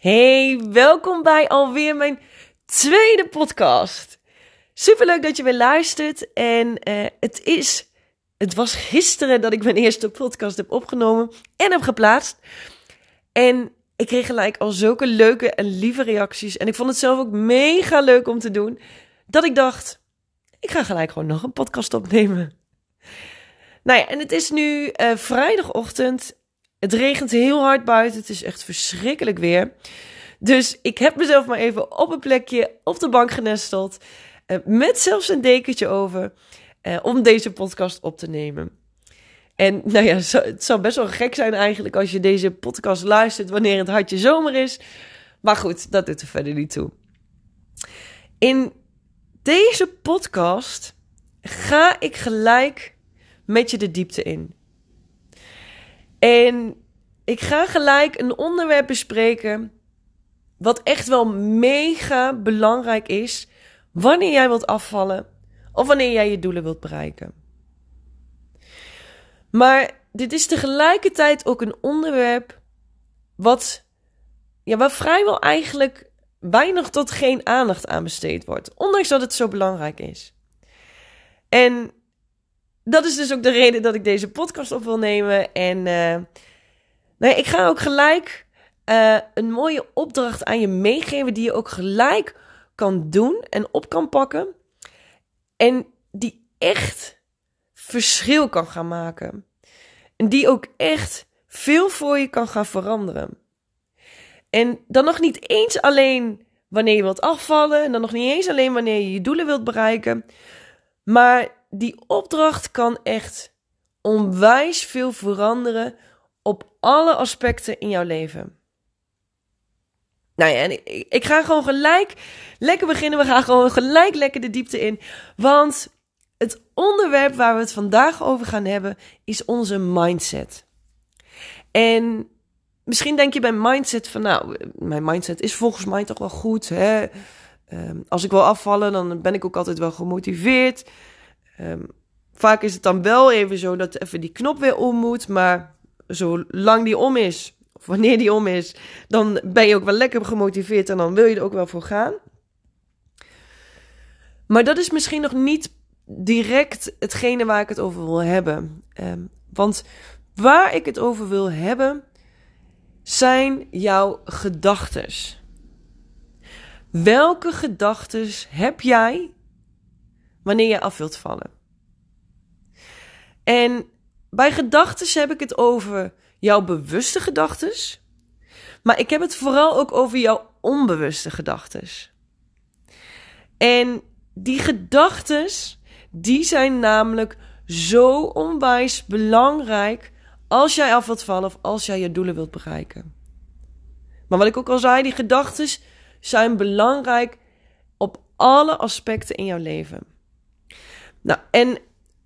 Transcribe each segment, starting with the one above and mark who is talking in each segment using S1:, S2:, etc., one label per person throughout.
S1: Hey, welkom bij alweer mijn tweede podcast. Superleuk dat je weer luistert. En uh, het is, het was gisteren dat ik mijn eerste podcast heb opgenomen en heb geplaatst. En ik kreeg gelijk al zulke leuke en lieve reacties. En ik vond het zelf ook mega leuk om te doen. Dat ik dacht, ik ga gelijk gewoon nog een podcast opnemen. Nou ja, en het is nu uh, vrijdagochtend het regent heel hard buiten. Het is echt verschrikkelijk weer. Dus ik heb mezelf maar even op een plekje op de bank genesteld. Uh, met zelfs een dekentje over. Uh, om deze podcast op te nemen. En nou ja, het zou best wel gek zijn eigenlijk als je deze podcast luistert wanneer het hartje zomer is. Maar goed, dat doet er verder niet toe. In deze podcast ga ik gelijk met je de diepte in. En ik ga gelijk een onderwerp bespreken. Wat echt wel mega belangrijk is. Wanneer jij wilt afvallen. Of wanneer jij je doelen wilt bereiken. Maar dit is tegelijkertijd ook een onderwerp. Wat. Ja, waar vrijwel eigenlijk weinig tot geen aandacht aan besteed wordt. Ondanks dat het zo belangrijk is. En dat is dus ook de reden dat ik deze podcast op wil nemen. En uh, nou ik ga ook gelijk uh, een mooie opdracht aan je meegeven die je ook gelijk kan doen en op kan pakken. En die echt verschil kan gaan maken. En die ook echt veel voor je kan gaan veranderen. En dan nog niet eens alleen wanneer je wilt afvallen. En dan nog niet eens alleen wanneer je je doelen wilt bereiken. Maar die opdracht kan echt onwijs veel veranderen op alle aspecten in jouw leven. Nou ja, en ik, ga gewoon gelijk lekker beginnen. We gaan gewoon gelijk lekker de diepte in. Want het onderwerp waar we het vandaag over gaan hebben is onze mindset. En misschien denk je bij mindset van, nou, mijn mindset is volgens mij toch wel goed. Hè? Um, als ik wil afvallen, dan ben ik ook altijd wel gemotiveerd. Um, vaak is het dan wel even zo dat even die knop weer om moet. Maar zolang die om is, of wanneer die om is, dan ben je ook wel lekker gemotiveerd en dan wil je er ook wel voor gaan. Maar dat is misschien nog niet direct hetgene waar ik het over wil hebben. Um, want waar ik het over wil hebben, zijn jouw gedachtes. Welke gedachtes heb jij wanneer je af wilt vallen. En bij gedachten heb ik het over jouw bewuste gedachten. Maar ik heb het vooral ook over jouw onbewuste gedachten. En die gedachten, die zijn namelijk zo onwijs belangrijk als jij af wilt vallen of als jij je doelen wilt bereiken. Maar wat ik ook al zei, die gedachten zijn belangrijk op alle aspecten in jouw leven. Nou, en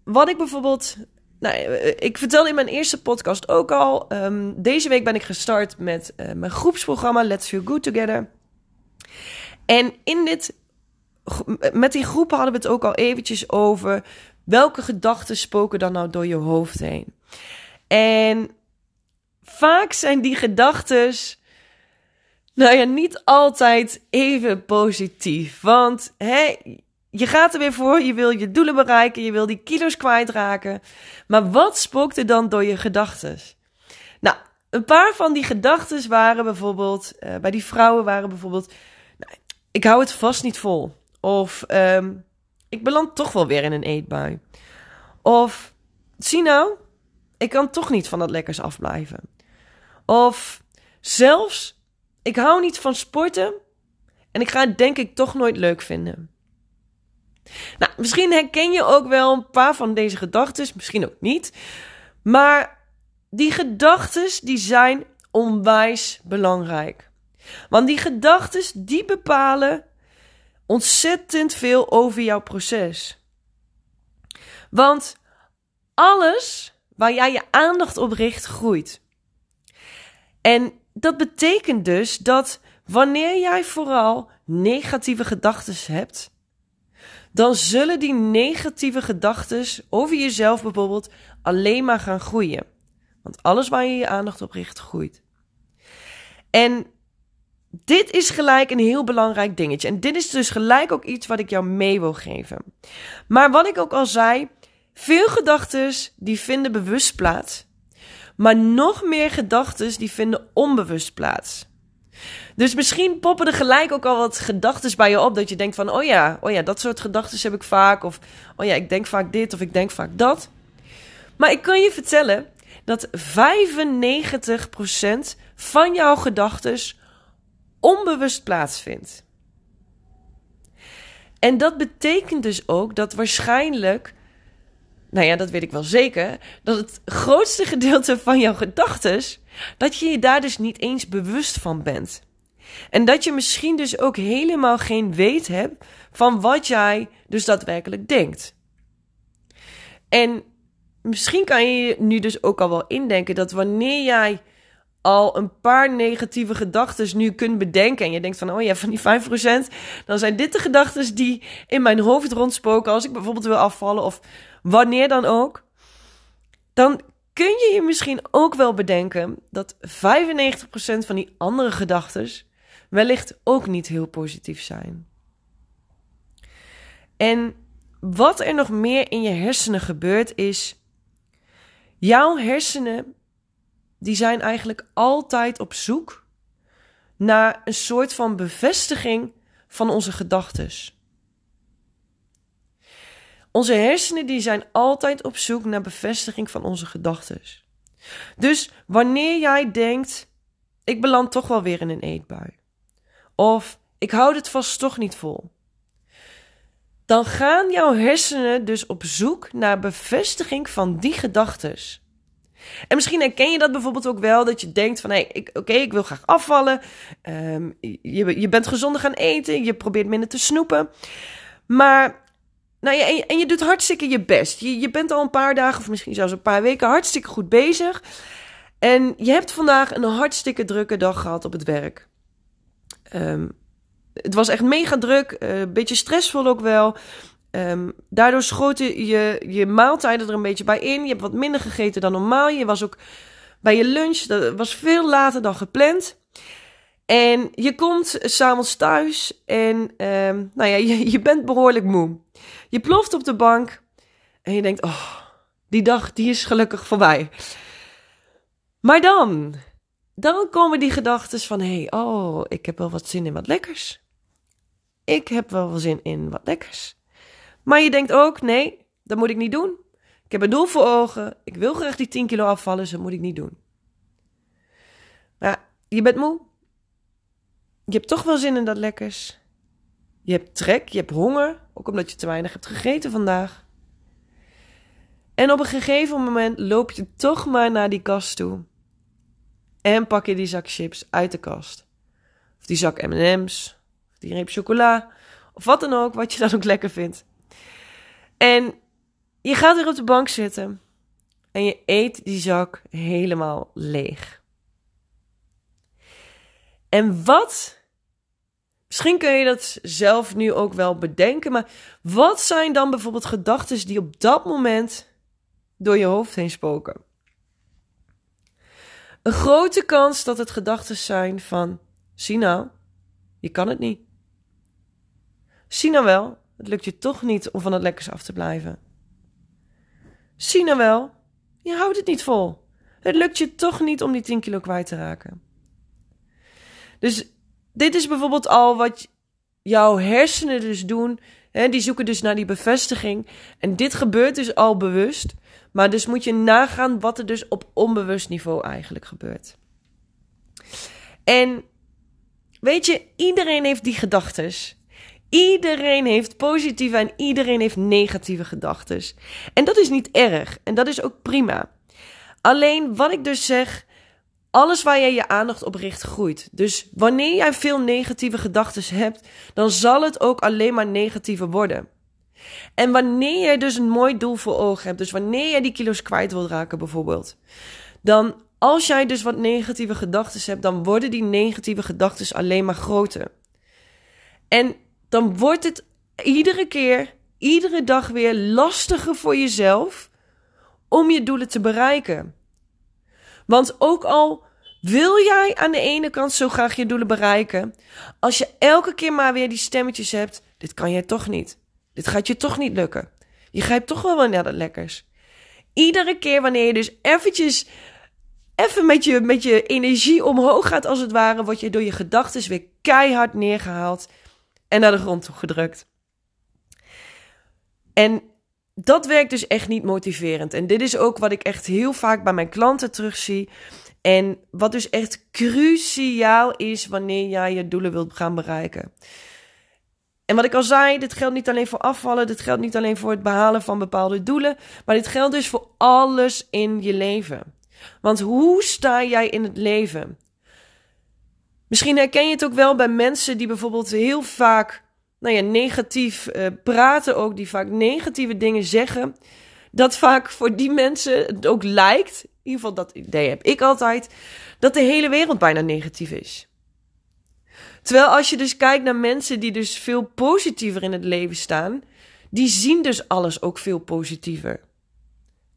S1: wat ik bijvoorbeeld. Nou, ik vertelde in mijn eerste podcast ook al. Um, deze week ben ik gestart met uh, mijn groepsprogramma Let's Feel Good Together. En in dit. Met die groep hadden we het ook al eventjes over. Welke gedachten spoken dan nou door je hoofd heen? En vaak zijn die gedachten. Nou ja, niet altijd even positief. Want hè, je gaat er weer voor, je wil je doelen bereiken, je wil die kilo's kwijtraken. Maar wat spookt er dan door je gedachten? Nou, een paar van die gedachten waren bijvoorbeeld, uh, bij die vrouwen waren bijvoorbeeld, nou, ik hou het vast niet vol. Of um, ik beland toch wel weer in een eetbui. Of, zie nou, ik kan toch niet van dat lekkers afblijven. Of zelfs, ik hou niet van sporten en ik ga het denk ik toch nooit leuk vinden. Nou, misschien herken je ook wel een paar van deze gedachten, misschien ook niet. Maar die gedachten die zijn onwijs belangrijk. Want die gedachten die bepalen ontzettend veel over jouw proces. Want alles waar jij je aandacht op richt, groeit. En dat betekent dus dat wanneer jij vooral negatieve gedachten hebt, dan zullen die negatieve gedachten over jezelf bijvoorbeeld alleen maar gaan groeien. Want alles waar je je aandacht op richt, groeit. En dit is gelijk een heel belangrijk dingetje. En dit is dus gelijk ook iets wat ik jou mee wil geven. Maar wat ik ook al zei, veel gedachten die vinden bewust plaats. Maar nog meer gedachten die vinden onbewust plaats. Dus misschien poppen er gelijk ook al wat gedachten bij je op. Dat je denkt van, oh ja, oh ja, dat soort gedachten heb ik vaak. Of, oh ja, ik denk vaak dit of ik denk vaak dat. Maar ik kan je vertellen dat 95% van jouw gedachten onbewust plaatsvindt. En dat betekent dus ook dat waarschijnlijk, nou ja, dat weet ik wel zeker, dat het grootste gedeelte van jouw gedachten, dat je je daar dus niet eens bewust van bent. En dat je misschien dus ook helemaal geen weet hebt van wat jij dus daadwerkelijk denkt. En misschien kan je je nu dus ook al wel indenken dat wanneer jij al een paar negatieve gedachten nu kunt bedenken. En je denkt van, oh ja, van die 5%, dan zijn dit de gedachten die in mijn hoofd rondspoken als ik bijvoorbeeld wil afvallen of wanneer dan ook. Dan kun je je misschien ook wel bedenken dat 95% van die andere gedachten wellicht ook niet heel positief zijn. En wat er nog meer in je hersenen gebeurt is, jouw hersenen die zijn eigenlijk altijd op zoek naar een soort van bevestiging van onze gedachten. Onze hersenen die zijn altijd op zoek naar bevestiging van onze gedachten. Dus wanneer jij denkt, ik beland toch wel weer in een eetbui. Of ik houd het vast toch niet vol. Dan gaan jouw hersenen dus op zoek naar bevestiging van die gedachten. En misschien herken je dat bijvoorbeeld ook wel, dat je denkt van, hé, hey, oké, ik wil graag afvallen. Ehm, je, je bent gezonder gaan eten, je probeert minder te snoepen. Maar, nou ja, en, je doet hartstikke je best. Je, je bent al een paar dagen, of misschien zelfs een paar weken, hartstikke goed bezig. En je hebt vandaag een hartstikke drukke dag gehad op het werk. Um, het was echt mega druk, een uh, beetje stressvol ook wel. Um, daardoor schoten je, je maaltijden er een beetje bij in. Je hebt wat minder gegeten dan normaal. Je was ook bij je lunch, dat was veel later dan gepland. En je komt s'avonds thuis en um, nou ja, je, je bent behoorlijk moe. Je ploft op de bank en je denkt, oh, die dag die is gelukkig voorbij. Maar dan, dan komen die gedachten van, hé, hey, oh, ik heb wel wat zin in wat lekkers. Ik heb wel zin in wat lekkers. Maar je denkt ook, nee, dat moet ik niet doen. Ik heb een doel voor ogen. Ik wil graag die 10 kilo afvallen, dus dat moet ik niet doen. Maar je bent moe. Je hebt toch wel zin in dat lekkers. Je hebt trek, je hebt honger, ook omdat je te weinig hebt gegeten vandaag. En op een gegeven moment loop je toch maar naar die kast toe. En pak je die zak chips uit de kast. Of die zak M&M's, of die reep chocola, of wat dan ook, wat je dan ook lekker vindt. En je gaat weer op de bank zitten en je eet die zak helemaal leeg. En wat? Misschien kun je dat zelf nu ook wel bedenken, maar wat zijn dan bijvoorbeeld gedachten die op dat moment door je hoofd heen spoken? Een grote kans dat het gedachten zijn van: zie nou, je kan het niet. Zie nou wel, het lukt je toch niet om van het lekkers af te blijven. Zie nou wel, je houdt het niet vol. Het lukt je toch niet om die 10 kilo kwijt te raken. Dus dit is bijvoorbeeld al wat jouw hersenen dus doen. Hè, die zoeken dus naar die bevestiging. En dit gebeurt dus al bewust. Maar dus moet je nagaan wat er dus op onbewust niveau eigenlijk gebeurt. En weet je, iedereen heeft die gedachtes. Iedereen heeft positieve en iedereen heeft negatieve gedachten. En dat is niet erg en dat is ook prima. Alleen wat ik dus zeg, alles waar jij je aandacht op richt groeit. Dus wanneer jij veel negatieve gedachten hebt, dan zal het ook alleen maar negatiever worden. En wanneer je dus een mooi doel voor ogen hebt, dus wanneer jij die kilo's kwijt wilt raken bijvoorbeeld, dan als jij dus wat negatieve gedachten hebt, dan worden die negatieve gedachten alleen maar groter. En dan wordt het iedere keer, iedere dag weer lastiger voor jezelf om je doelen te bereiken. Want ook al Wil jij aan de ene kant zo graag je doelen bereiken? Als je elke keer maar weer die stemmetjes hebt, dit kan jij toch niet. Dit gaat je toch niet lukken. Je grijpt toch wel naar dat lekkers. Iedere keer wanneer je dus eventjes, even met je, met je energie omhoog gaat als het ware, word je door je gedachten weer keihard neergehaald en naar de grond toe gedrukt. En dat werkt dus echt niet motiverend. En dit is ook wat ik echt heel vaak bij mijn klanten terugzie. En wat dus echt cruciaal is wanneer jij je doelen wilt gaan bereiken. En wat ik al zei, dit geldt niet alleen voor afvallen, dit geldt niet alleen voor het behalen van bepaalde doelen, maar dit geldt dus voor alles in je leven. Want hoe sta jij in het leven? Misschien herken je het ook wel bij mensen die bijvoorbeeld heel vaak nou ja, negatief uh, praten, ook die vaak negatieve dingen zeggen. Dat vaak voor die mensen het ook lijkt, in ieder geval dat idee heb ik altijd, dat de hele wereld bijna negatief is. Terwijl als je dus kijkt naar mensen die dus veel positiever in het leven staan, die zien dus alles ook veel positiever.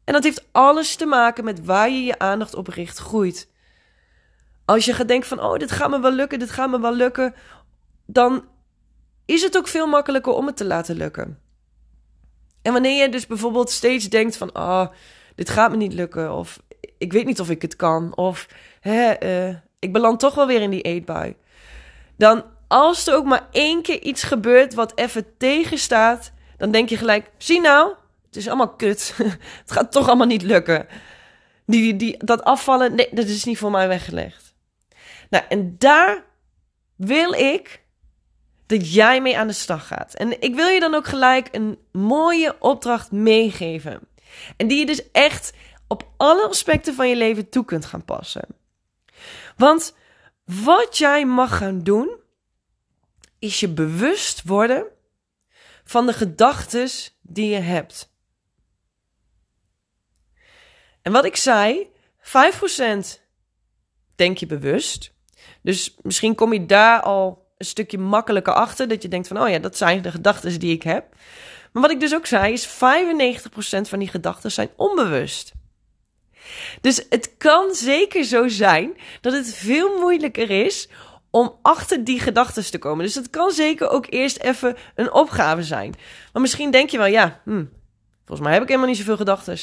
S1: En dat heeft alles te maken met waar je je aandacht op richt, groeit. Als je gaat denken van, oh, dit gaat me wel lukken, dit gaat me wel lukken, dan is het ook veel makkelijker om het te laten lukken. En wanneer je dus bijvoorbeeld steeds denkt van, oh, dit gaat me niet lukken, of ik weet niet of ik het kan, of hè, uh, ik beland toch wel weer in die eetbui dan als er ook maar één keer iets gebeurt wat even tegenstaat, dan denk je gelijk: zie nou, het is allemaal kut. het gaat toch allemaal niet lukken. Die, die, dat afvallen, nee, dat is niet voor mij weggelegd. Nou, en daar wil ik dat jij mee aan de slag gaat. En ik wil je dan ook gelijk een mooie opdracht meegeven. En die je dus echt op alle aspecten van je leven toe kunt gaan passen. Want wat jij mag gaan doen, is je bewust worden van de gedachten die je hebt. En wat ik zei, 5% denk je bewust. Dus misschien kom je daar al een stukje makkelijker achter. Dat je denkt van, oh ja, dat zijn de gedachten die ik heb. Maar wat ik dus ook zei, is 95% van die gedachten zijn onbewust. Dus het kan zeker zo zijn dat het veel moeilijker is om achter die gedachten te komen. Dus het kan zeker ook eerst even een opgave zijn. Maar misschien denk je wel, ja, hm, volgens mij heb ik helemaal niet zoveel gedachten.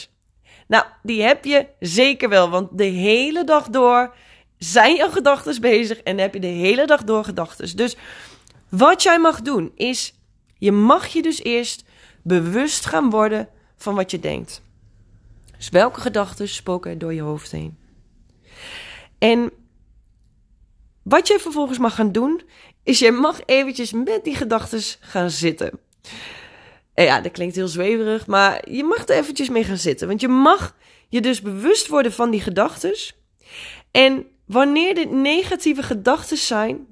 S1: Nou, die heb je zeker wel, want de hele dag door zijn jouw gedachten bezig en heb je de hele dag door gedachten. Dus wat jij mag doen is, je mag je dus eerst bewust gaan worden van wat je denkt. Dus welke gedachten spoken er door je hoofd heen? En wat je vervolgens mag gaan doen, is je mag eventjes met die gedachten gaan zitten. En ja, dat klinkt heel zweverig, maar je mag er eventjes mee gaan zitten. Want je mag je dus bewust worden van die gedachten. En wanneer dit negatieve gedachten zijn,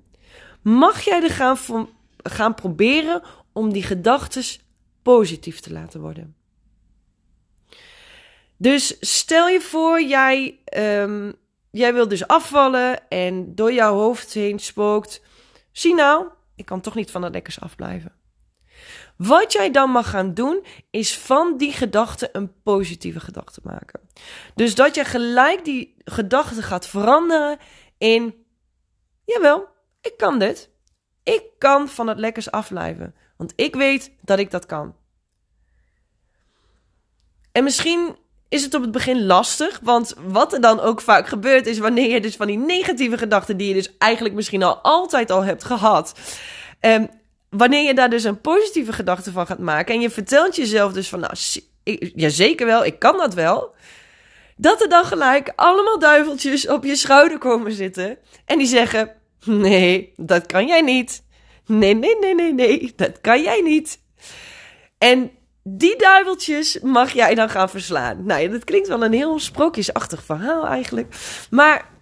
S1: mag jij er gaan, gaan proberen om die gedachten positief te laten worden. Dus stel je voor, jij, um, jij wil dus afvallen en door jouw hoofd heen spookt. Zie nou, ik kan toch niet van dat lekkers afblijven. Wat jij dan mag gaan doen, is van die gedachte een positieve gedachte maken. Dus dat je gelijk die gedachte gaat veranderen in: jawel, ik kan dit. Ik kan van het lekkers afblijven. Want ik weet dat ik dat kan. En misschien is het op het begin lastig. Want wat er dan ook vaak gebeurt, is wanneer je dus van die negatieve gedachten, die je dus eigenlijk misschien al altijd al hebt gehad. Um, wanneer je daar dus een positieve gedachte van gaat maken. En je vertelt jezelf dus van, nou, ja zeker wel, ik kan dat wel. Dat er dan gelijk allemaal duiveltjes op je schouder komen zitten. En die zeggen, nee, dat kan jij niet. Nee, nee, nee, nee, nee, dat kan jij niet. En die duiveltjes mag jij dan gaan verslaan. Nou ja, dat klinkt wel een heel sprookjesachtig verhaal eigenlijk. Maar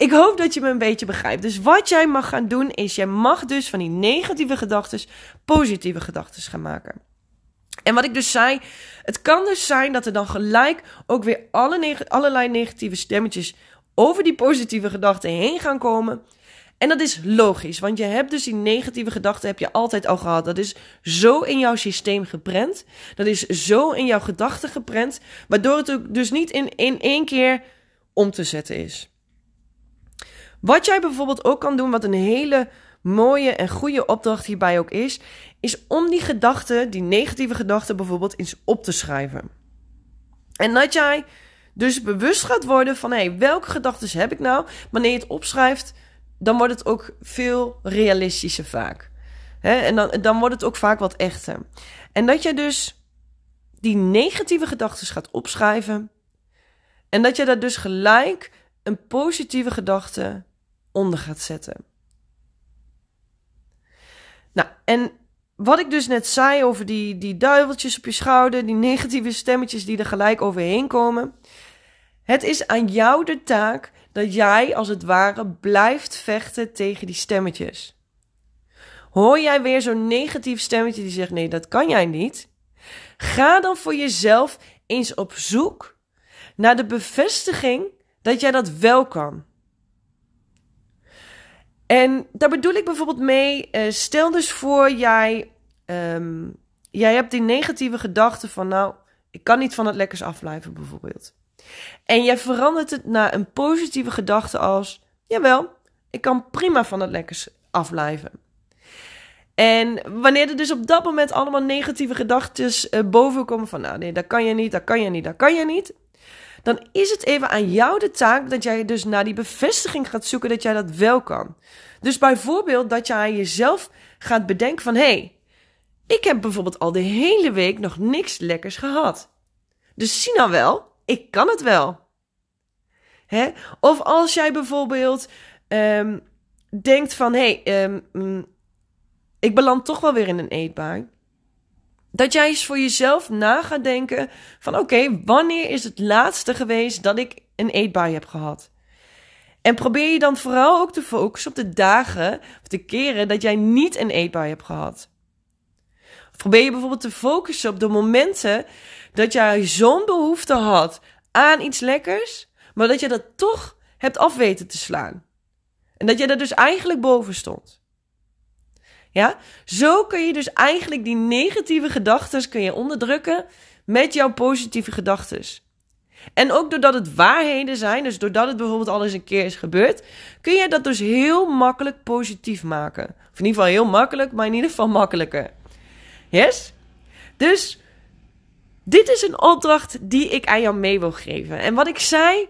S1: ik hoop dat je me een beetje begrijpt. Dus wat jij mag gaan doen is, jij mag dus van die negatieve gedachten positieve gedachten gaan maken. En wat ik dus zei, het kan dus zijn dat er dan gelijk ook weer alle allerlei negatieve stemmetjes over die positieve gedachten heen gaan komen. En dat is logisch, want je hebt dus die negatieve gedachten heb je altijd al gehad. Dat is zo in jouw systeem geprent. Dat is zo in jouw gedachten geprent, waardoor het ook dus niet in, in één keer om te zetten is. Wat jij bijvoorbeeld ook kan doen, wat een hele mooie en goede opdracht hierbij ook is, is om die gedachten, die negatieve gedachten bijvoorbeeld, eens op te schrijven. En dat jij dus bewust gaat worden van, hé, hey, welke gedachten heb ik nou? Wanneer je het opschrijft, dan wordt het ook veel realistischer vaak. en dan, dan wordt het ook vaak wat echter. En dat je dus die negatieve gedachten gaat opschrijven. En dat je daar dus gelijk een positieve gedachte onder gaat zetten. Nou, en wat ik dus net zei over die, die duiveltjes op je schouder, die negatieve stemmetjes die er gelijk overheen komen. Het is aan jou de taak dat jij als het ware blijft vechten tegen die stemmetjes. Hoor jij weer zo'n negatief stemmetje die zegt: nee, dat kan jij niet? Ga dan voor jezelf eens op zoek naar de bevestiging dat jij dat wel kan. En daar bedoel ik bijvoorbeeld mee, uh, stel dus voor jij, um, jij hebt die negatieve gedachte van nou, ik kan niet van het lekkers afblijven bijvoorbeeld. En jij verandert het naar een positieve gedachte als, jawel, ik kan prima van het lekkers afblijven. En wanneer er dus op dat moment allemaal negatieve gedachten uh, boven komen van, nou nee, dat kan je niet, dat kan je niet, dat kan je niet. Dan is het even aan jou de taak dat jij dus naar die bevestiging gaat zoeken dat jij dat wel kan. Dus bijvoorbeeld dat jij jezelf gaat bedenken van, hé, hey, ik heb bijvoorbeeld al de hele week nog niks lekkers gehad. Dus zie nou wel, ik kan het wel. Hè? Of als jij bijvoorbeeld um, denkt van, hé, hey, um, ik beland toch wel weer in een eetbui. Dat jij eens voor jezelf na gaat denken van oké, wanneer is het laatste geweest dat ik een eetbui heb gehad? En probeer je dan vooral ook te focussen op de dagen of de keren dat jij niet een eetbui hebt gehad. Probeer je bijvoorbeeld te focussen op de momenten dat jij zo'n behoefte had aan iets lekkers, maar dat je dat toch hebt afweten te slaan. En dat je er dus eigenlijk boven stond. Ja? Zo kun je dus eigenlijk die negatieve gedachten kun je onderdrukken met jouw positieve gedachten. En ook doordat het waarheden zijn, dus doordat het bijvoorbeeld al eens een keer is gebeurd, kun je dat dus heel makkelijk positief maken. Of in ieder geval heel makkelijk, maar in ieder geval makkelijker. Yes? Dus dit is een opdracht die ik aan jou mee wil geven. En wat ik zei,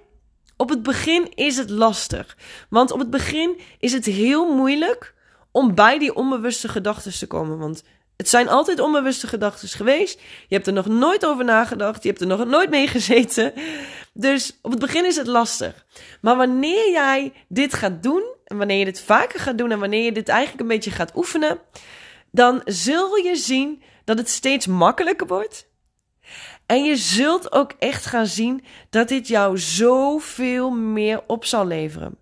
S1: op het begin is het lastig. Want op het begin is het heel moeilijk om bij die onbewuste gedachten te komen. Want het zijn altijd onbewuste gedachten geweest. Je hebt er nog nooit over nagedacht. Je hebt er nog nooit mee gezeten. Dus op het begin is het lastig. Maar wanneer jij dit gaat doen, en wanneer je dit vaker gaat doen, en wanneer je dit eigenlijk een beetje gaat oefenen, dan zul je zien dat het steeds makkelijker wordt. En je zult ook echt gaan zien dat dit jou zoveel meer op zal leveren.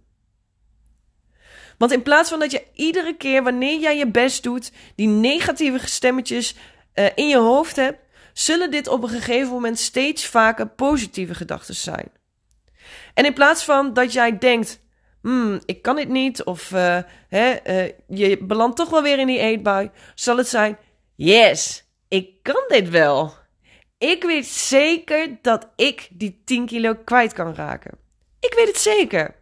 S1: Want in plaats van dat je iedere keer wanneer jij je best doet, die negatieve stemmetjes uh, in je hoofd hebt, zullen dit op een gegeven moment steeds vaker positieve gedachten zijn. En in plaats van dat jij denkt, hmm, ik kan dit niet, of uh, hè, uh, je belandt toch wel weer in die eetbui, zal het zijn, yes, ik kan dit wel. Ik weet zeker dat ik die 10 kilo kwijt kan raken. Ik weet het zeker.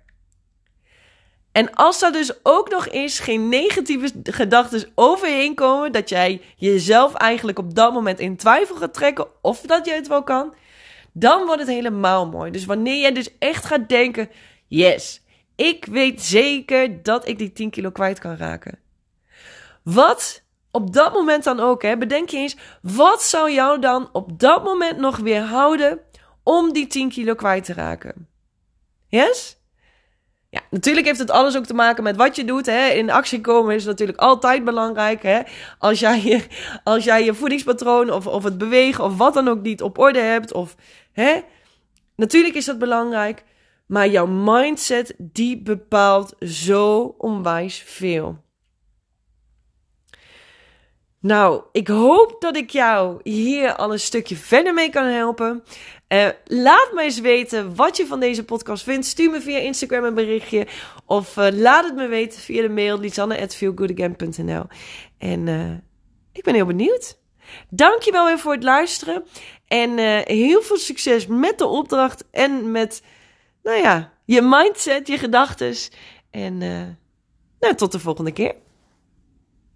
S1: En als er dus ook nog eens geen negatieve gedachten overheen komen, dat jij jezelf eigenlijk op dat moment in twijfel gaat trekken of dat je het wel kan, dan wordt het helemaal mooi. Dus wanneer jij dus echt gaat denken: yes, ik weet zeker dat ik die 10 kilo kwijt kan raken. Wat op dat moment dan ook, hè, bedenk je eens, wat zou jou dan op dat moment nog weerhouden om die 10 kilo kwijt te raken? Yes? Ja, natuurlijk heeft het alles ook te maken met wat je doet. Hè. In actie komen is natuurlijk altijd belangrijk. Hè. Als, jij je, als jij je voedingspatroon of, of het bewegen of wat dan ook niet op orde hebt. Of, hè. Natuurlijk is dat belangrijk. Maar jouw mindset die bepaalt zo onwijs veel. Nou, ik hoop dat ik jou hier al een stukje verder mee kan helpen. Uh, laat me eens weten wat je van deze podcast vindt. Stuur me via Instagram een berichtje. Of uh, laat het me weten via de mail lisanne.feelgoodagain.nl En uh, ik ben heel benieuwd. Dankjewel weer voor het luisteren. En heel veel succes met de opdracht en met, nou ja, je mindset, je gedachtes. En nou, tot de volgende keer.